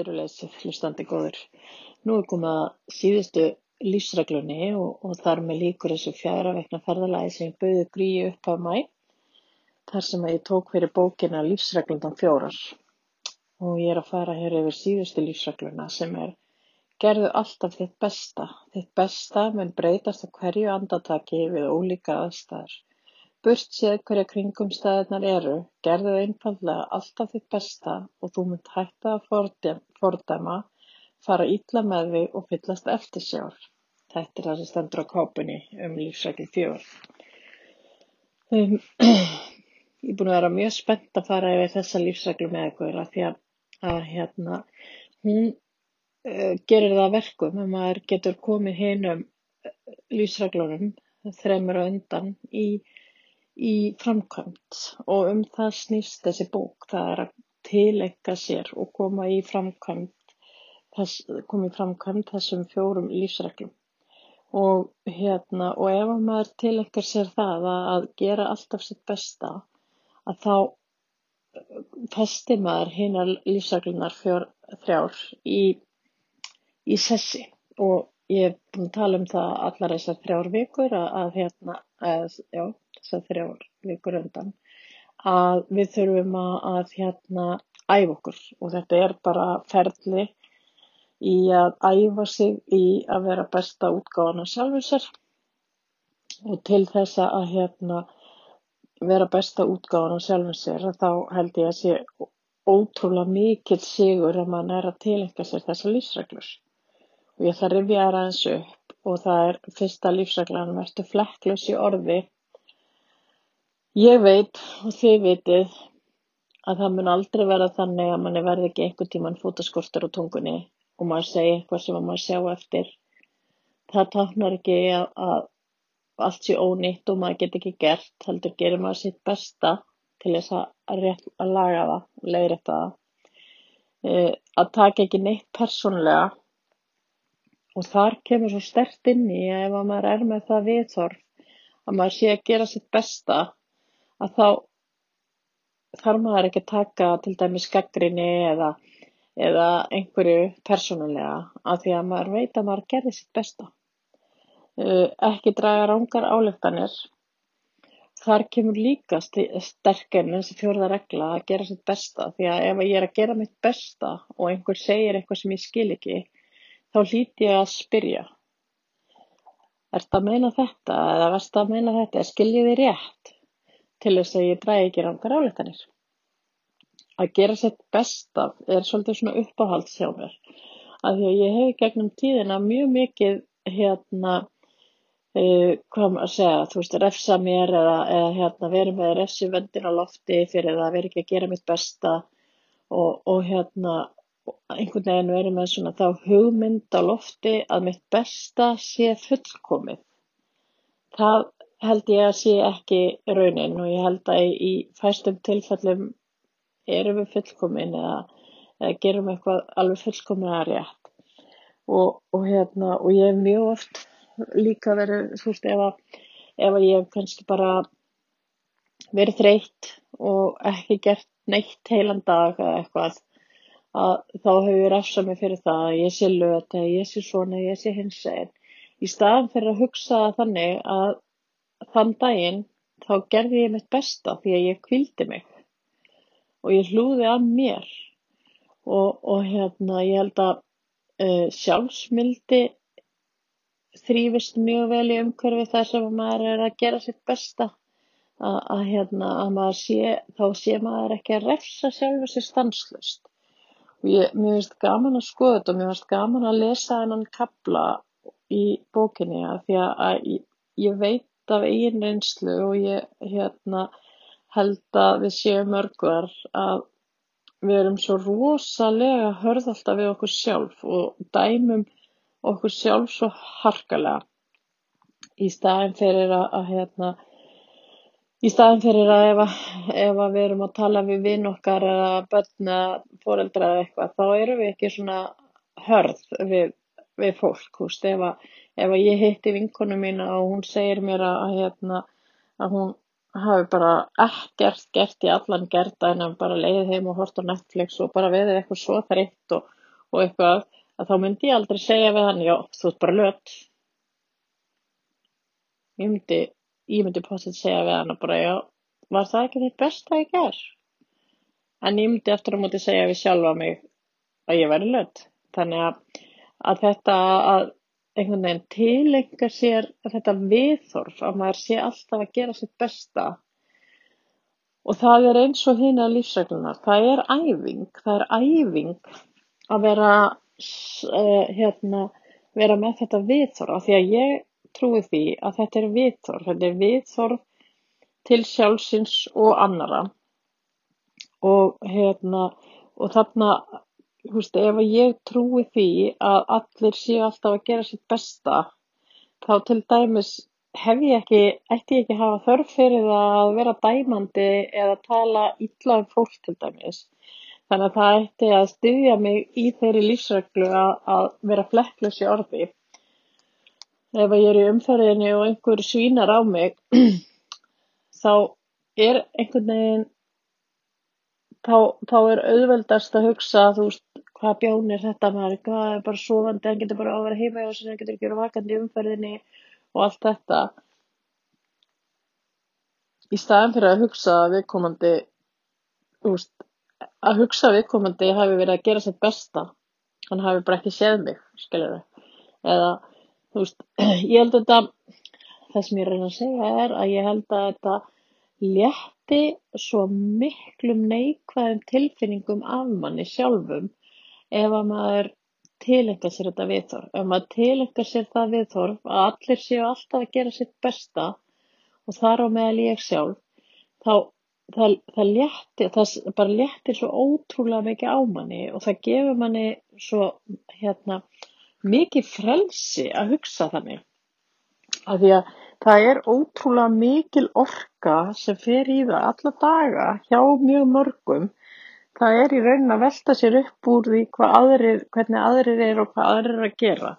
æðruleysi hlustandi góður. Nú er komið að síðustu lífsreglunni og, og þar með líkur þessu fjara vekna ferðalagi sem ég bauði gríi upp á mæ. Þar sem að ég tók fyrir bókina lífsreglundan fjórar. Og ég er að fara hér yfir síðustu lífsregluna sem er gerðu alltaf þitt besta. Þitt besta mun breytast á hverju andataki við ólíka aðstæður. Burtséð hverjar kringumstæðurnar eru, gerðu einfaldlega alltaf þitt besta og þú munt hætta að fordæma, fara illa með þig og fyllast eftirsjár. Þetta er það sem stendur á kápunni um lífsregli fjögur. Um, ég er búin að vera mjög spennt að fara yfir þessa lífsreglu með ykkur að því að, að hérna, hún uh, gerir það verkum að maður getur komið hinn um uh, lífsreglunum þreymur og undan í í framkvæmd og um það snýst þessi bók, það er að tilenga sér og koma í framkvæmd, þess, koma í framkvæmd þessum fjórum lífsreglum. Og hérna og ef maður tilengar sér það að gera alltaf sitt besta að þá festi maður hinnar lífsreglunar fjör, þrjár í, í sessi og ég hef búin að tala um það allar þessar þrjár vikur að, að hérna, að, já, þessar þrjár vikur undan að við þurfum að, að hérna æfa okkur. Og þetta er bara ferli í að æfa sig í að vera besta útgáðan af sjálfur sér. Og til þess að hérna vera besta útgáðan af sjálfur sér þá held ég að sé ótrúlega mikill sigur að mann er að tilengja sér þessa lífsreglur og ég ætla að rifja það aðeins upp og það er fyrsta lífsreglan verður flekklaus í orði. Ég veit og þið vitið að það mun aldrei vera þannig að manni verði ekki einhvern tíman fótaskortur á tungunni og maður segi eitthvað sem maður sjá eftir. Það táknar ekki að, allt sé ónýtt og maður get ekki gert heldur gerir maður sitt besta til þess að, rétt, að laga það leiðrætta það. E, að taka ekki neitt persónlega og þar kemur svo stert inn í að ef maður er með það viðþorf að maður sé að gera sitt besta að þá þarf maður ekki að taka til dæmis gaggrinni eða, eða einhverju persónulega af því að maður veit að maður gerði sitt besta. Uh, ekki draga rángar áleftanir þar kemur líka sterkinn þessi fjörða regla að gera sitt besta því að ef ég er að gera mitt besta og einhver segir eitthvað sem ég skil ekki Þá hlýt ég að spyrja: Ertu að meina þetta eða varstu að meina þetta eða skil ég þig rétt? Til þess að ég dragi ekki rangar ályktanir. Að gera sitt besta er svolítið svona uppáhalds hjá mér. Af því að ég hef gegnum tíðina mjög mikið hérna, uh, hvað maður að segja, þú veist, refsa mér eða, eða hérna, verið með refsivöndin á lofti fyrir að vera ekki að gera mitt besta og, og hérna einhvern veginn verið með svona þá hugmynd á lofti að mitt besta sé fullkomið. Það held ég að sé ekki raunin og ég held að í fæstum tilfellum erum við fullkomin eða, eða gerum eitthvað alveg fullkomin að rétt. Og, og, hérna, og ég hef mjög oft líka verið, þú veist, ef ef ég hef kannski bara verið þreytt og ekki gert neitt heilan dag eða eitthvað að þá hefur ég refsað mig fyrir það að ég sé löt eða ég sé svona ég sé hins einn. Í staðan fyrir að hugsa þannig að þann daginn þá gerði ég mitt besta því að ég kvildi mig. Og ég hlúði að mér. Og, og hérna ég held að uh, sjálfsmildi þrýfist mjög vel í umhverfi þar sem maður er að gera sitt besta. Að, að hérna að sé, þá sé maður ekki að refsa sjálfur sér stanslust mér finnst gaman að skoða þetta og mér finnst gaman að lesa þennan kabla í bókinni að því að ég, ég veit af eigin reynslu og ég hérna, held að við séum mörgvar að við erum svo rosalega hörð alltaf við okkur sjálf og dæmum okkur sjálf svo harkalega í staðin fyrir að, að hérna í staðin fyrir að ef, að ef að við erum að tala við vinn okkar eða börn eða foreldra eða eitthvað þá erum við ekki svona hörð við, við fólk húst ef að, ef að ég hitti vinkonu mín og hún segir mér að, hérna, að hún hafi bara ekkert gert í allan gerðan en bara leiðið heim og hort á Netflix og bara verið eitthvað svo þreytt og, og eitthvað að þá myndi ég aldrei segja við hann já, þú ert bara lött ég myndi ég myndi potið segja við hann bara já, var það ekki þitt besta ég ger en ég myndi eftir að múti segja við sjálfa mig að ég væri lött þannig að, að þetta að einhvern veginn tilenga sér þetta viðþorf að maður sé alltaf að gera sitt besta. Og það er eins og hinn að lífsreglunar það er æfing, það er æfing að vera uh, hérna, vera með þetta viðþorf af því að ég trúi því að þetta er viðþorf, þetta er viðþorf til sjálfsins og annara og hérna og þarna veist, ef ég trúi því að allir séu alltaf að gera sitt besta þá til dæmis hef ég ekki, ætti ég ekki hafa þörf fyrir að vera dæmandi eða tala illa um fólk til dæmis. Þannig að það ætti að styðja mig í þeirri lífsreglu að, að vera flekklös í orði ef ég er í umferðinni og einhver svínar á mig þá er einhvern veginn þá, þá er auðveldast að hugsa þú veist, hvað bjón er þetta maður, hvað er bara sofandi, hann getur bara að vera heima og hann getur ekki verið vakandi í umferðinni og allt þetta. Í staðan fyrir að hugsa að viðkomandi veist, að hugsa að viðkomandi hafi verið að gera sitt besta. Hann hafi bara ekki séð mig skiljur þau eða þú veist, ég held að þetta það sem ég reyna að segja er að ég held að þetta létti svo miklum neikvæðum tilfinningum af manni sjálfum ef að maður tilengar sér þetta viðþorf. Ef maður tilengar sér það viðþorf að allir séu alltaf að gera sitt besta og þar á meðal ég sjálf, þá það, það léttir, það bara léttir svo ótrúlega mikið á manni og það gefur manni svo hérna mikið frelsi að hugsa þannig. Af því að það er ótrúlega mikil orka sem fer í það alla daga hjá mjög mörgum. Það er í raunin að velta sér upp úr því aðrir, hvernig aðrir er og hvað aðrir er að gera.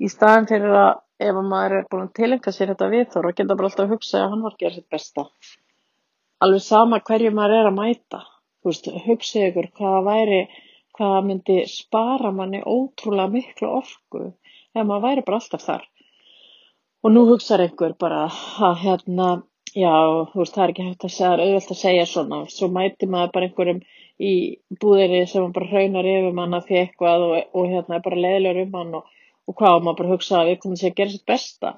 Í staðan fyrir að ef maður er búin að tilengja sér þetta viðþór og geta bara alltaf að hugsa að hann var að gera sitt besta. Alveg sama hverju maður er að mæta. Þú veist, hugsa ykkur hvað væri hvað myndi spara manni ótrúlega miklu orku ef maður væri bara alltaf þar. Og nú hugsaður einhver bara að hérna já, þú veist, það er ekki hægt að segja, það auðvelt að segja svona, svo mæti maður bara einhverjum í búðinni sem bara hraunar yfir manna því eitthvað og, og hérna er bara leiðilegur um hann og, og hvað og maður bara hugsa að við komum til að gera sitt besta.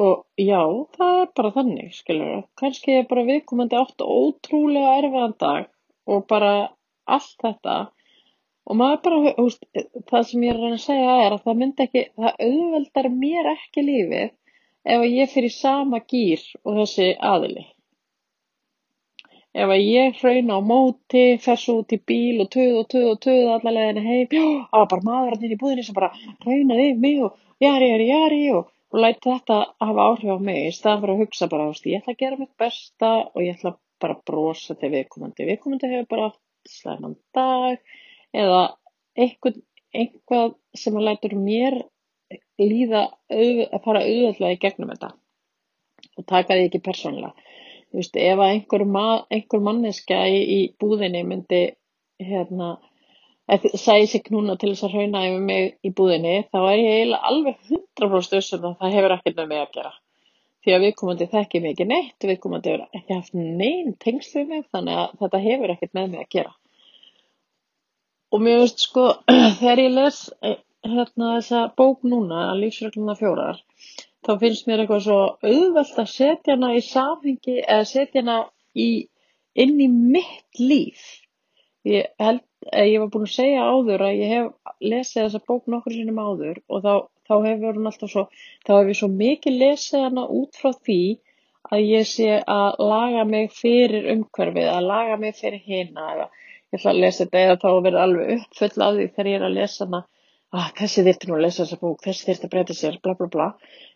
Og já, það er bara þannig skilur, kannski er bara viðkomandi átt ótrúlega erfiðan dag og bara allt þetta og maður bara, húst, það sem ég er að reyna að segja er að það myndi ekki, það auðveldar mér ekki lífið ef ég fyrir sama gýr og þessi aðili ef ég hrauna á móti, fers út í bíl og töð og töð og töð allar leðinu heim, já, það var bara maðurinn inn í búðinni sem bara hraunaði yfir mig og jari, jari, jari og, og læti þetta hafa áhrif á mig í staðan fyrir að hugsa bara, ást, ég ætla að gera mitt besta og ég ætla bara að brosa til viðkomandi. Viðkomandi hefur bara slæman dag eða einhvern, einhvað sem að lætur mér líða að fara auðvitað í gegnum þetta og taka því ekki persónulega þú veist, ef einhver, ma einhver manneska í, í búðinni myndi hérna, sæði sig núna til þess að hrauna yfir mig í búðinni, þá er ég eiginlega alveg 100% össum að það hefur ekkert með mig að gera. Því að viðkomandi þekki ekki neitt, viðkomandi hefur ekki haft neinn tengslu mig, þannig að þetta hefur ekkert með mig að gera. Og mér veist sko, þegar ég les eh, hérna þessa bók núna, Lífsregluna fjórar, þá finnst mér eitthvað svo auðvelt að setja hana í samhengi eða setja hana í, inn í mitt líf. Ég held að ég var búin að segja áður að ég hef lesið þessa bók nokkur sinnum áður og þá, þá hefur hún alltaf svo, þá hefur ég svo mikið lesið hana út frá því að ég sé að laga mig fyrir umhverfið, að laga mig fyrir hina eða ég ætla að lesa þetta eða þá verður alveg uppfull af því þegar ég er að lesa hana, að ah, þessi þyrti nú að lesa þessa bók, þessi þyrti að breyta sér, bla bla bla.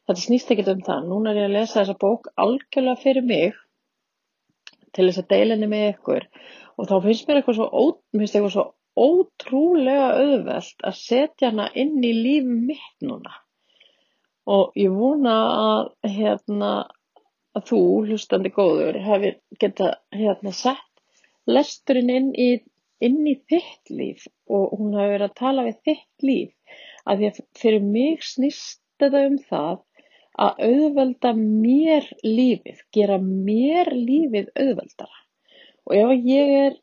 Þetta snýst ekkert um það. Núna er ég að lesa þessa bók algjörlega fyrir mig til þess að deila henni með ykkur. Og þá finnst mér eitthvað svo, ó, eitthvað svo ótrúlega auðvelt að setja hana inn í lífum mitt núna. Og ég vona að hérna að þú, hlustandi góður, hafi geta hérna sett lesturinn inn í, inn í þitt líf og hún hafi verið að tala við þitt líf. Að því að fyrir mig snýst þetta um það að auðvelda mér lífið, gera mér lífið auðveldara. Og ef ég er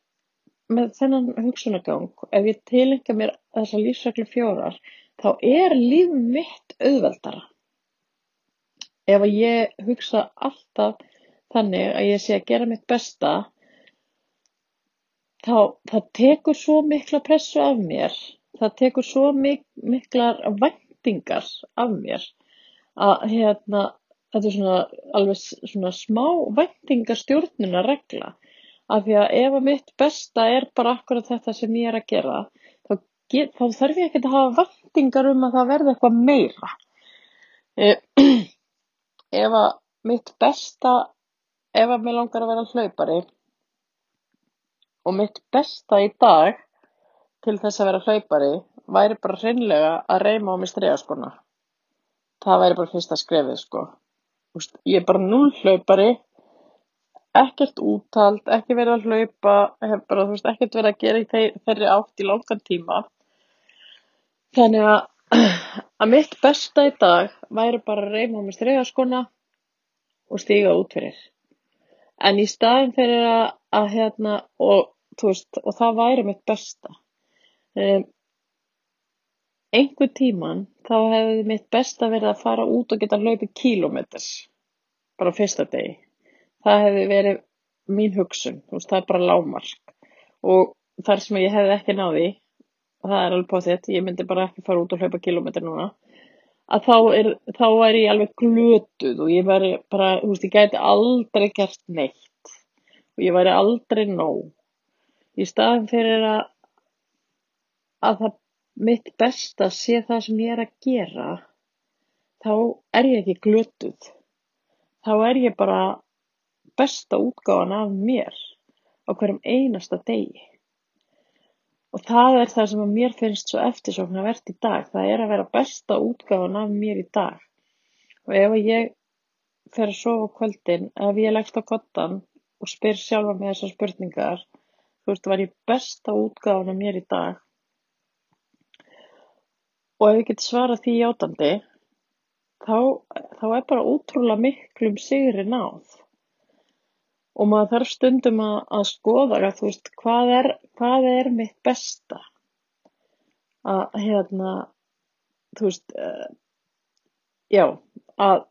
með þennan hugsunagang, ef ég tilengja mér þessa lífsreglu fjórar, þá er líf mitt auðveldara. Ef ég hugsa alltaf þannig að ég sé að gera mitt besta, þá það tekur svo mikla pressu af mér, það tekur svo mik miklar væntingar af mér að hérna, þetta er svona alveg svona smá væntingastjórnuna regla af því að ef að mitt besta er bara akkurat þetta sem ég er að gera þá, get, þá þarf ég ekki að hafa væntingar um að það verði eitthvað meira. Eh, ef að mitt besta ef að mér langar að vera hlaupari og mitt besta í dag til þess að vera hlaupari væri bara hreinlega að reyma á mig stregaskona það væri bara fyrsta skrefið sko. Úst, ég er bara núl hlaupari ekkert úthald, ekki verið að hlaupa bara, veist, ekkert verið að gera þeir, þeirri átt í langan tíma. Þannig að að mitt besta í dag væri bara að reyma með stregaskona og stíga út fyrir en í staðin fyrir að, að hérna og, veist, og það væri mitt besta um, einhver tíman þá hefði mitt besta verið að fara út og geta hlaupið kílómeters bara fyrsta degi. Það hefði verið mín hugsun veist, það er bara lágmark. Og þar sem ég hefði ekki náði það er alveg potið, ég myndi bara ekki fara út og hlaupa kílómetri núna að þá er, þá er ég alveg glötuð og ég væri bara, þú veist, ég gæti aldrei gert neitt. Og ég væri aldrei nóg. Í staðin fyrir að að það mitt besta sé það sem ég er að gera þá er ég ekki glötuð. Þá er ég bara besta útgáfan af mér á hverjum einasta degi og það er það sem mér finnst svo eftirsóknarvert í dag. Það er að vera besta útgáfan af mér í dag. Og ef ég fer að sofa kvöldin ef ég leggst á kottan og spyr sjálfa mig þessar spurningar þú veist, var ég besta útgáfan af mér í dag? Og ef ég get svarað því játandi þá, þá er bara ótrúlega miklum sigri náð og maður þarf stundum að, að skoða að, veist, hvað, er, hvað er mitt besta? Að hérna þú veist uh, já að,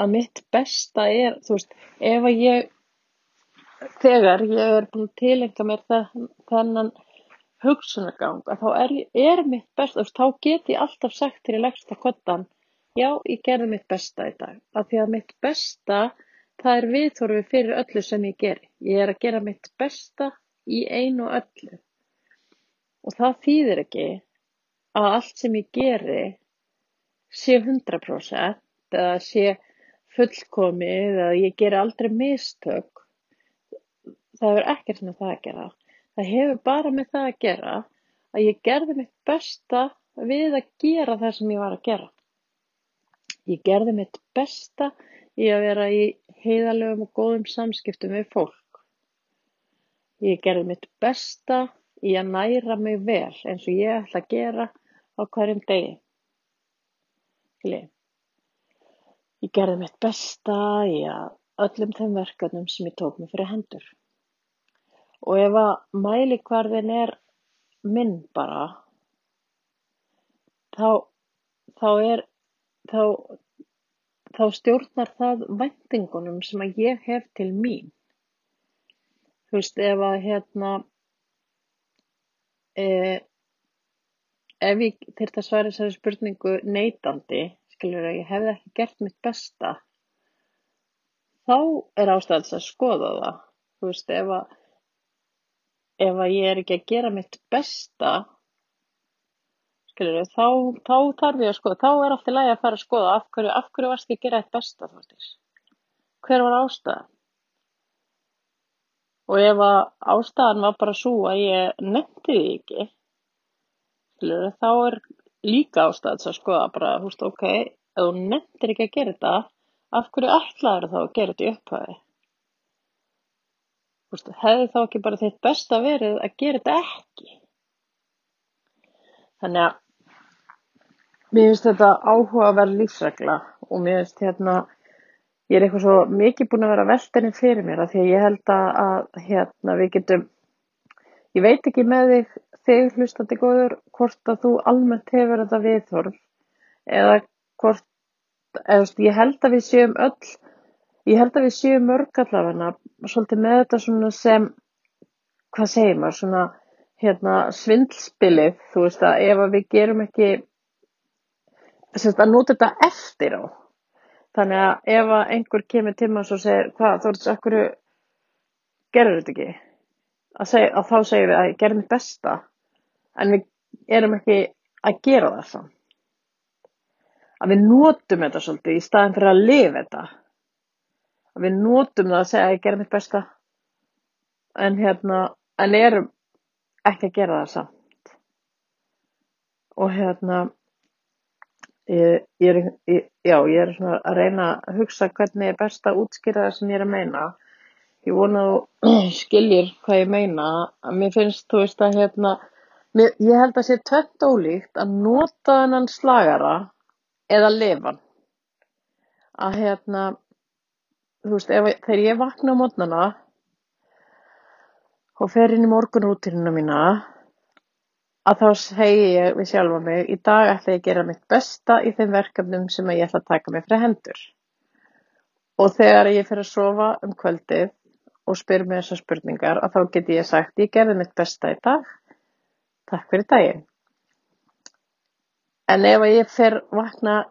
að mitt besta er þú veist ef að ég þegar ég er búin að tilengja mér þennan hugsunargang að þá er, er mitt besta, þá get ég alltaf sagt til ég leggst á kottan, já, ég gerði mitt besta í dag, af því að mitt besta, það er viðþorfið fyrir öllu sem ég geri. Ég er að gera mitt besta í einu og öllu. Og það þýðir ekki að allt sem ég geri sé 100% eða sé fullkomið eða ég geri aldrei mistök. Það er ekkert með það að gera. Það hefur bara með það að gera að ég gerði mitt besta við að gera það sem ég var að gera. Ég gerði mitt besta í að vera í heiðalegum og góðum samskiptum við fólk. Ég gerði mitt besta í að næra mig vel eins og ég ætla að gera á hverjum degi. Ég gerði mitt besta í að öllum þeim verkefnum sem ég tók mig fyrir hendur og ef að mælikvarðinn er minn bara þá þá er þá, þá stjórnar það væntingunum sem að ég hef til mín. Þú veist ef að hérna e, ef ég þurft að svara þessari spurningu neitandi skilur að ég hefði ekki gert mitt besta þá er ástæðis að skoða það. Þú veist ef að ef að ég er ekki að gera mitt besta skilur þá, þá þarf ég að skoða, þá er allt í lagi að fara að skoða af hverju, af hverju varst ég að gera eitt besta þáttis hver var ástæðan og ef að ástæðan var bara svo að ég nefndi því ekki skilur þá er líka ástæðans að skoða bara, húst, ok, ef þú nefndir ekki að gera þetta af hverju ætlaður þá að gera þetta í upphæði? Hefði þá ekki bara þitt besta verið að gera þetta ekki? Þannig að mér finnst þetta áhugaverð lífsregla og mér finnst hérna, ég er eitthvað svo mikið búin að vera veltenni fyrir mér að því að ég held að hérna við getum, ég veit ekki með þig, þig hlustandi góður, hvort að þú almennt hefur þetta viðhorf eða hvort, eða ég held að við séum öll, ég held að við séum mörg allavegna, svolítið með þetta svona sem, hvað segir maður, svona hérna svindlspilið, þú veist að ef að við gerum ekki að nota þetta eftir á. Þannig að ef einhver kemur tíma og segir hvað þú veist okkur gerur þetta ekki? Að, seg, að þá segir við að ég gerum mitt besta. En við erum ekki að gera það samt. Að við notum þetta svolítið í staðin fyrir að lifa þetta. Að við notum það að segja að ég gerum mitt besta. En hérna en erum ekki að gera það samt. Og hérna ég, ég er ég, já, ég er svona að reyna að hugsa hvernig er best að útskýra það sem ég er að meina. Ég vona þú skiljir hvað ég meina. Að mér finnst þú veist að hérna mér, ég held að sé tvett ólíkt að nota þennan slagara eða lifan. Að hérna þú veist, ef, þegar ég vakna á mótnana og fer inn í morgunrútínuna mína að þá segi ég við sjálfa mig í dag ætla ég að gera mitt besta í þeim verkefnum sem ég ætla að taka mig fyrir hendur. Og þegar ég fer að sofa um kvöldið og spyr mér þessar spurningar að þá get ég sagt ég gerði mitt besta í dag. Takk fyrir daginn. En ef ég fer vakna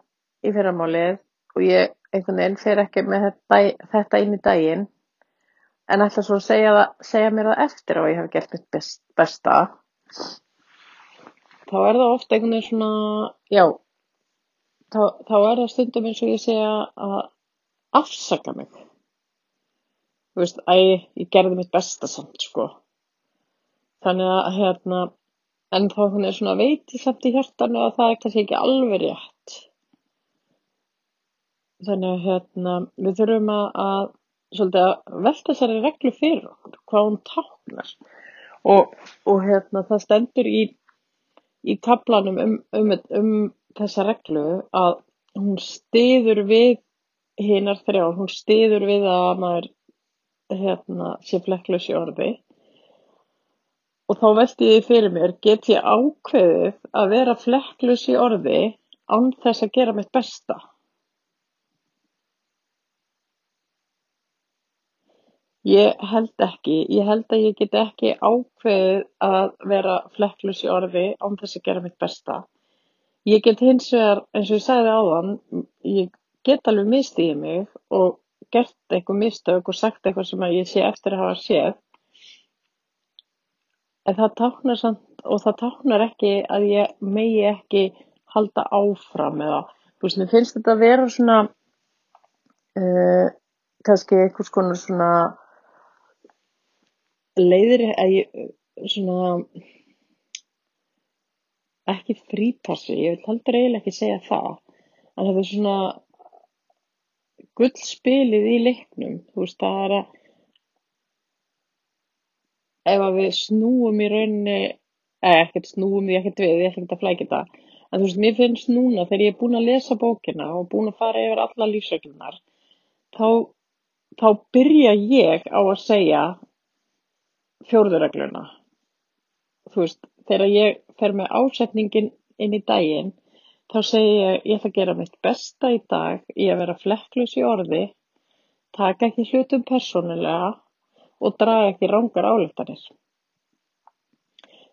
í fyrramálið og ég einhvern veginn fer ekki með þetta, þetta inn í daginn en ætla svo að segja, það, segja mér það eftir að ég hef gert mitt best, besta þá er það ofta einhvern veginn svona já þá, þá er það stundum eins og ég segja að afsaka mig. Þú veist, að ég, gerði mitt besta samt sko. Þannig að hérna en þá hún er svona veiti samt í hjartanu að það er kannski ekki alveg rétt. Þannig að hérna við þurfum að svolítið að velta þessari reglu fyrir okkur, hvað hún táknar. Og, og hérna það stendur í, í kaplanum um, um, um þessa reglu að hún stiður við hinnar þrjá, hún stiður við að maður hérna, sé flekklus í orði. Og þá veldi ég fyrir mér, get ég ákveðið að vera flekklus í orði án þess að gera mitt besta Ég held ekki. Ég held að ég get ekki ákveðið að vera flekklaus í orði án þess að gera mitt besta. Ég get hins vegar, eins og ég sagði áðan, ég get alveg mistíðið mig og gert eitthvað mistök og sagt eitthvað sem ég sé eftir að hafa séð. En það táknar samt og það táknar ekki að ég megi ekki halda áfram eða, þú veist, mér finnst þetta að vera svona, uh, kannski einhvers konar svona leiðir að ég svona ekki frípassi, ég vil heldur eiginlega ekki segja það en það er svona gullspilið í leiknum þú veist það er að ef að við snúum í rauninni eða ekkert snúum við ekkert við, ég ætla ekki að flækja það en þú veist mér finnst núna þegar ég er búin að lesa bókina og búin að fara yfir alla lífsöglunar þá, þá byrja ég á að segja fjórðuregluna þú veist, þegar ég fer með ásetningin inn í daginn þá segi ég, ég ætla að gera mitt besta í dag í að vera flekklus í orði taka ekki hlutum persónulega og draga ekki rángar áleftanir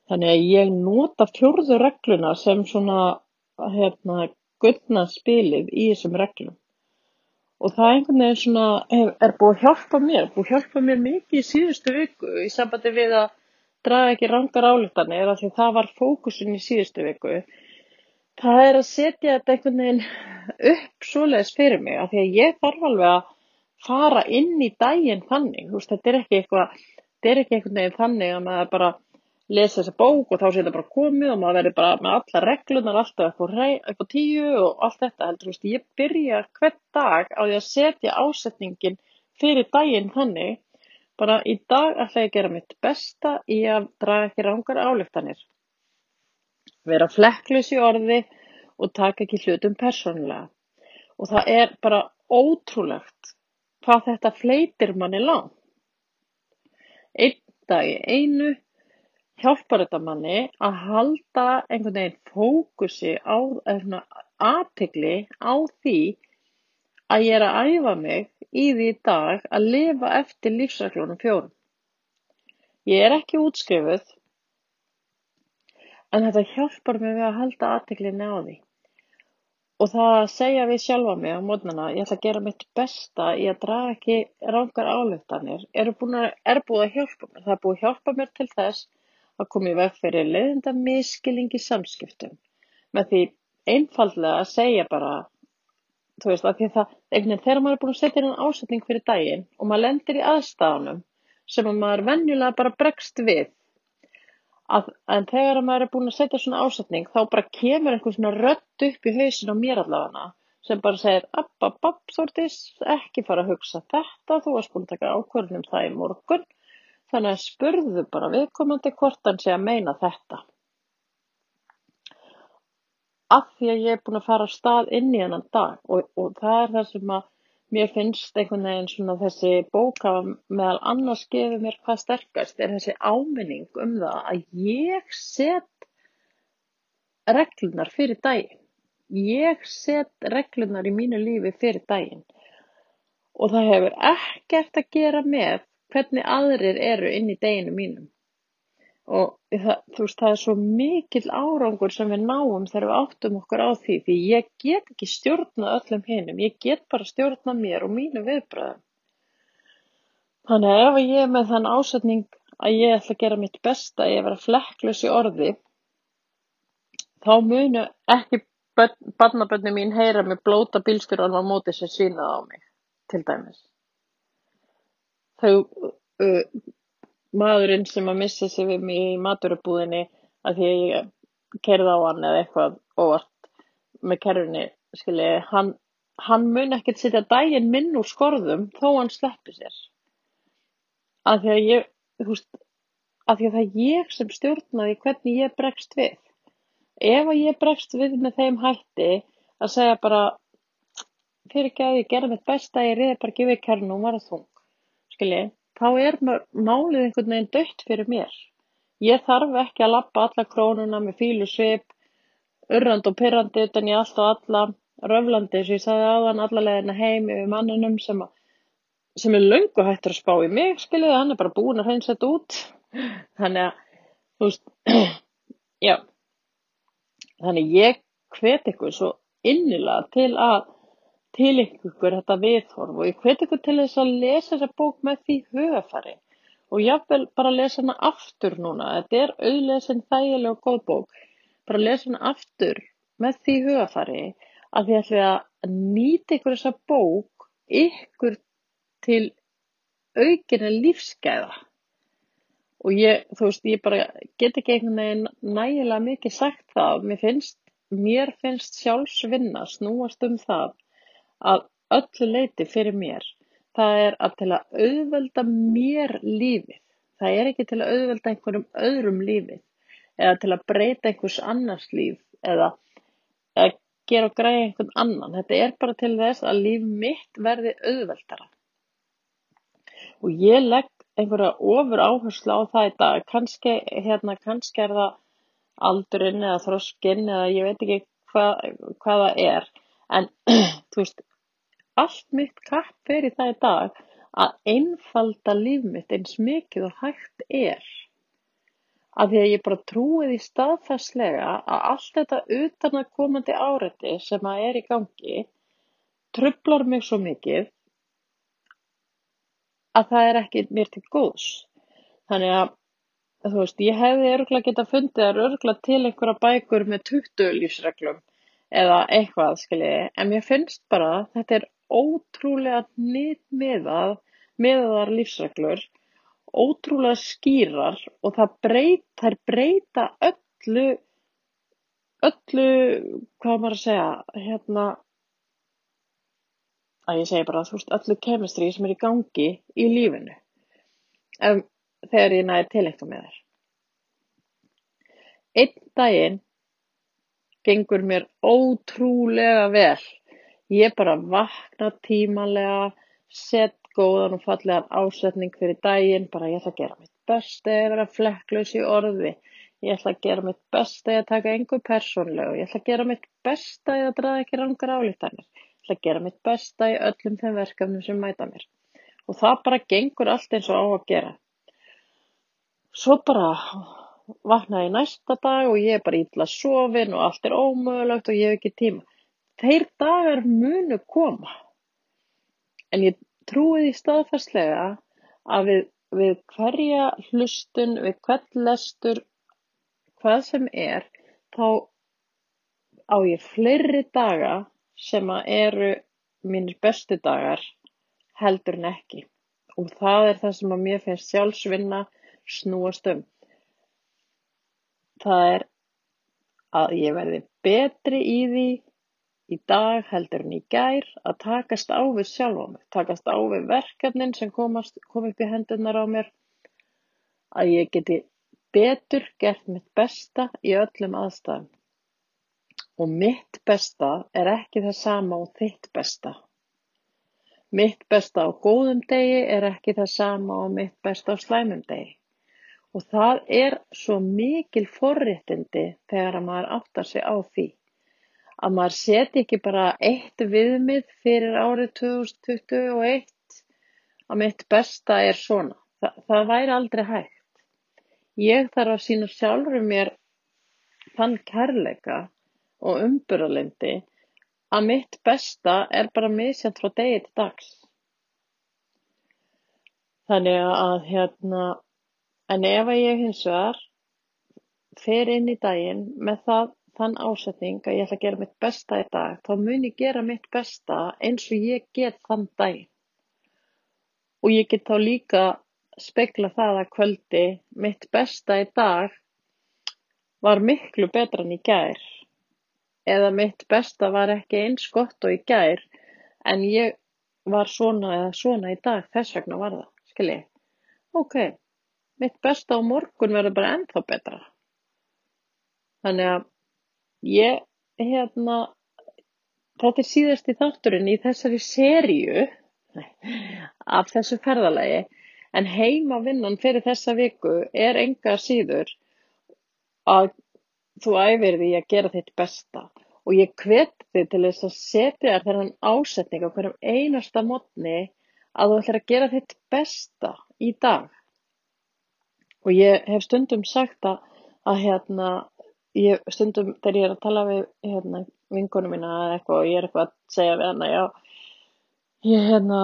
þannig að ég nota fjórðuregluna sem svona hérna gullna spilið í þessum reglum og það einhvern veginn svona er, er búið að hjálpa mér, búið að hjálpa mér mikið í síðustu viku í sambandi við að draga ekki rangar álíktanir af því það var fókusin í síðustu viku. Það er að setja þetta einhvern veginn upp svoleiðis fyrir mig af því að ég þarf alveg að fara inn í daginn þannig, þú veist þetta er ekki eitthvað þetta er ekki einhvern veginn þannig að maður bara lesa þessa bók og þá sé þetta bara komið og maður verður bara með alla reglunar alltaf á tíu og allt þetta heldur, veist, ég byrja hvern dag á því að setja ásetningin fyrir daginn þannig bara í dag ætla ég að gera mitt besta í að draga ekki rángar ályktanir. Vera flekklaus í orði og taka ekki hlutum persónulega. Og það er bara ótrúlegt hvað þetta fleitir manni langt. Einn dag í einu hjálpar þetta manni að halda einhvern veginn fókusi á aðtegli á því að ég er að æfa mig í því dag að lifa eftir lífsreglunum fjórum. Ég er ekki útskrifuð en þetta hjálpar mig við að halda aðteglinni á því. Og það að segja við sjálfa mig á mótnana, ég ætla að gera mitt besta í að draga ekki rángar álöftanir, er búið að hjálpa mér. Það er búið að hjálpa mér til þess að koma í veg fyrir leiðinda miskilling í samskiptum. Með því einfallega að segja bara þú veist, að því það, einhvern veginn þegar maður er búin að setja inn ásetning fyrir daginn og maður lendir í aðstæðanum sem maður venjulega bara bregst við að, en þegar maður er búin að setja svona ásetning þá bara kemur einhvern svona rött upp í hausin á mér allavega sem bara segir, app, app, app, Þórdís, ekki fara að hugsa þetta, þú varst búin að taka ákvörðunum það í morgun Þannig að spurðu bara viðkomandi hvort hann sé að meina þetta. Af því að ég er búin að fara á stað inn í hennan dag og, og það er það sem að mér finnst einhvern veginn svona þessi bóka meðal annars gefur mér hvað sterkast er þessi áminning um það að ég set reglunar fyrir daginn. Ég set reglunar í mínu lífi fyrir daginn og það hefur ekkert að gera með hvernig aðrir eru inn í deginu mínum. Og það, þú veist, það er svo mikill árangur sem við náum þegar við áttum okkur á því því ég get ekki stjórnað öllum hinnum, ég get bara stjórnað mér og mínu viðbröðum þannig að ef ég er með þann ásetning að ég ætla að gera mitt besta ég vera flekklös í orði þá munu ekki barnabönni mín heyra mig blóta bílstjórn á móti sem svínað á mig til dæmis þau uh, maðurinn sem að missa sig við mig í maturabúðinni að því að ég kerði á hann eða eitthvað óvart með kerfinni skilji, hann, hann mun ekkert setja dægin minn úr skorðum þó hann sleppi sér. Að því að ég þú veist, að því að það er ég sem stjórnaði hvernig ég bregst við. Ef að ég bregst við með þeim hætti að segja bara fyrir ekki að ég gera mitt besta ég reyði bara í kærnu og var að þung skilji, þá er málið einhvern veginn dött fyrir mér. Ég þarf ekki að lappa alla krónuna með fílu svip, urrand og pyrrandi utan í allt og alla, röflandi sem ég sagði aðan allalegina heim yfir manninum sem, að, sem er löngu hættur að spá í mig, skiljið, hann er bara búin að hreinsa þetta út. Þannig að, þú veist, já, þannig ég hvet ykkur svo innilega til að tileinka ykkur þetta viðhorf og ég hveti ykkur til þess að lesa þessa bók með því hugafari og jáfnvel bara lesa hana aftur núna, þetta er auðlesin þægileg og góð bók, bara lesa hana aftur með því hugafari að því ætlum að nýta ykkur þessa bók ykkur til aukina lífsgæða. Og ég, þú veist, ég bara get ekki einhvern veginn nægilega mikið sagt það, mér finnst, mér finnst sjálfsvinna snúast um það að öllu leyti fyrir mér. Það er að til að auðvelda mér lífið. Það er ekki til að auðvelda einhverjum öðrum lífið eða til að breyta einhvers annars líf eða að gera og græða einhvern annan. Þetta er bara til þess að líf mitt verði auðveldara. Og ég legg einhverja ofur áherslu á það í dag. Kanski, hérna, kannski er það aldurinn eða þroskinn eða ég veit ekki hvað, hvað það er. En þú veist, allt mitt kapp fer í það í dag að einfalda líf mitt eins mikið og hægt er. Af því að ég bara trúi því staðfærslega að allt þetta utanakomandi áreiti sem að er í gangi trublar mig svo mikið að það er ekki mér til góðs. Þannig að, þú veist, ég hefði örgulega getað fundið að örgulega til einhverja bækur með 20 lífsreglum eða eitthvað, skiljiði, en mér finnst bara þetta er ótrúlega hnitmiðað miðaðar lífsreglur ótrúlega skýrar og það breyt, þær breyta öllu, öllu, hvað maður að segja, hérna, að ég segi bara, þú veist, öllu kemistri sem er í gangi í lífinu, ef, þegar ég næði tilengta með þér. Einn daginn gengur mér ótrúlega vel. Ég bara vakna tímanlega, set góðan og fallegan ásetning fyrir daginn, bara ég ætla að gera mitt besta að vera flekklaus í orði, ég ætla að gera mitt besta að taka einhver persónlegu, ég ætla að gera mitt besta að draða ekki rangar álítanir, ég ætla að gera mitt besta í öllum þeim verkefnum sem mæta mér. Og það bara gengur allt eins og á að gera. Svo bara vaknaði næsta dag og ég er bara ítla sofin og allt er ómögulegt og ég hef ekki tíma. Þeir dagar munu koma. En ég trúi því staðfærslega að við, við hverja hlustun, við hvern lestur, hvað sem er, þá á ég fleiri daga sem að eru mínir bestu dagar heldur en ekki. Og það er það sem að mér finnst sjálfsvinna snúast um það er að ég verði betri í því í dag heldur en í gær að takast á við sjálfa mig, takast á við verkefnin sem komast, kom upp í hendunar á mér, að ég geti betur gert mitt besta í öllum aðstæðum. Og mitt besta er ekki það sama og þitt besta. Mitt besta á góðum degi er ekki það sama og mitt besta á slæmum degi. Og það er svo mikil forréttindi þegar maður áttar sig á því að maður setji ekki bara eitt viðmið fyrir árið 2021 að mitt besta er svona. Þa, það væri aldrei hægt. Ég þarf að sína sjálfur mér þann kærleika og umburðalindi að mitt besta er bara misjant frá degi til dags. Þannig að hérna En ef ég hins vegar fer inn í daginn með það, þann ásetning að ég ætla að gera mitt besta í dag, þá mun ég gera mitt besta eins og ég get þann daginn. Og ég get þá líka spekla það að kvöldi mitt besta í dag var miklu betra en í gær. Eða mitt besta var ekki eins gott og í gær en ég var svona eða svona í dag, þess vegna var það, skiljið. Ok, mitt besta á morgun verður bara ennþá betra. Þannig að ég, hérna, þetta er síðasti þátturinn í þessari seríu af þessu ferðalagi, en heima vinnan fyrir þessa viku er enga síður að þú æfir því að gera þitt besta. Og ég hveti þið til þess að setja þér þennan ásetning á hverjum einasta mótni að þú ætlar að gera þitt besta í dag og ég hef stundum sagt að, að hérna, ég stundum þegar ég er að tala við hérna, vingunum mína eða eitthvað og ég er eitthvað að segja við hana, já, ég hérna,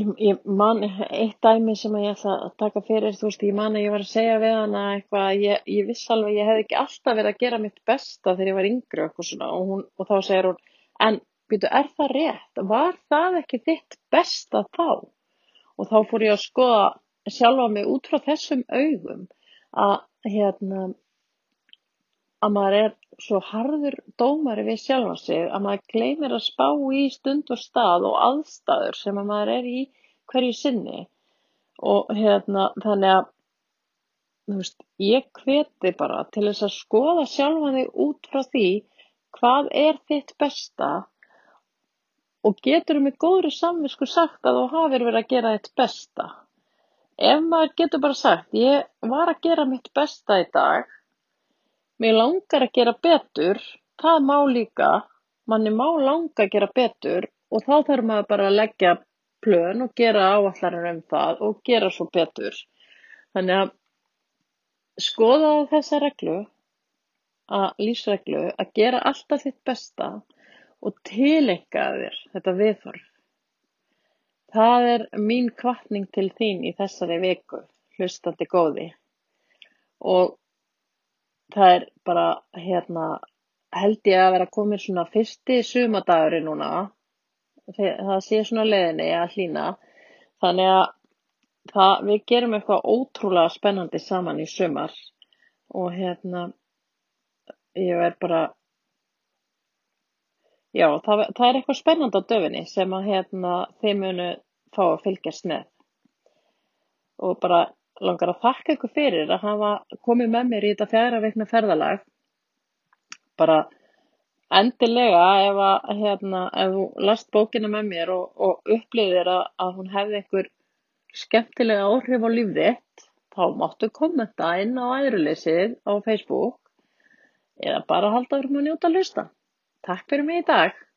ég, ég man eitt dæmi sem ég ætla að taka fyrir, þú veist, ég man að ég var að segja við hana eitthvað, ég, ég viss alveg, ég hef ekki alltaf verið að gera mitt besta þegar ég var yngri og eitthvað svona og, hún, og þá segir hún, en byrju, er það rétt? Var það ekki þitt besta þá? Og þá fór ég að skoða sjálfa mig út frá þessum augum að hérna að maður er svo harður dómari við sjálfa sig að maður gleymir að spá í stund og stað og aðstæður sem að maður er í hverju sinni. Og hérna þannig að veist, ég hveti bara til þess að skoða sjálfa þig út frá því hvað er þitt besta og getur um í góðri samvisku sagt að þú hafið verið að gera þitt besta ef maður getur bara sagt ég var að gera mitt besta í dag mig langar að gera betur það má líka manni má langa að gera betur og þá þarf maður bara að leggja plön og gera áallanir um það og gera svo betur. Þannig að skoða þessa reglu að lífsreglu að gera alltaf þitt besta og tilenga þér þetta viðhorf Það er mín hvatning til þín í þessari viku, hlustandi góði. Og það er bara, hérna, held ég að vera komin svona fyrsti sumadagurinn núna. Það sé svona leðinni að hlýna. Þannig að það, við gerum eitthvað ótrúlega spennandi saman í sumar og hérna ég er bara já, það, það er eitthvað spennandi á döfinni sem að hérna þið munu fá að fylgjast með og bara langar að þakka ykkur fyrir að hafa komið með mér í þetta fjara veikna ferðalag bara endilega ef að hérna, ef þú last bókina með mér og, og upplýðir að, að hún hefði einhver skemmtilega áhrif á líf þitt, þá máttu kommenta inn á æðruleysið á Facebook eða bara halda um að njóta að hlusta. Takk fyrir mig í dag.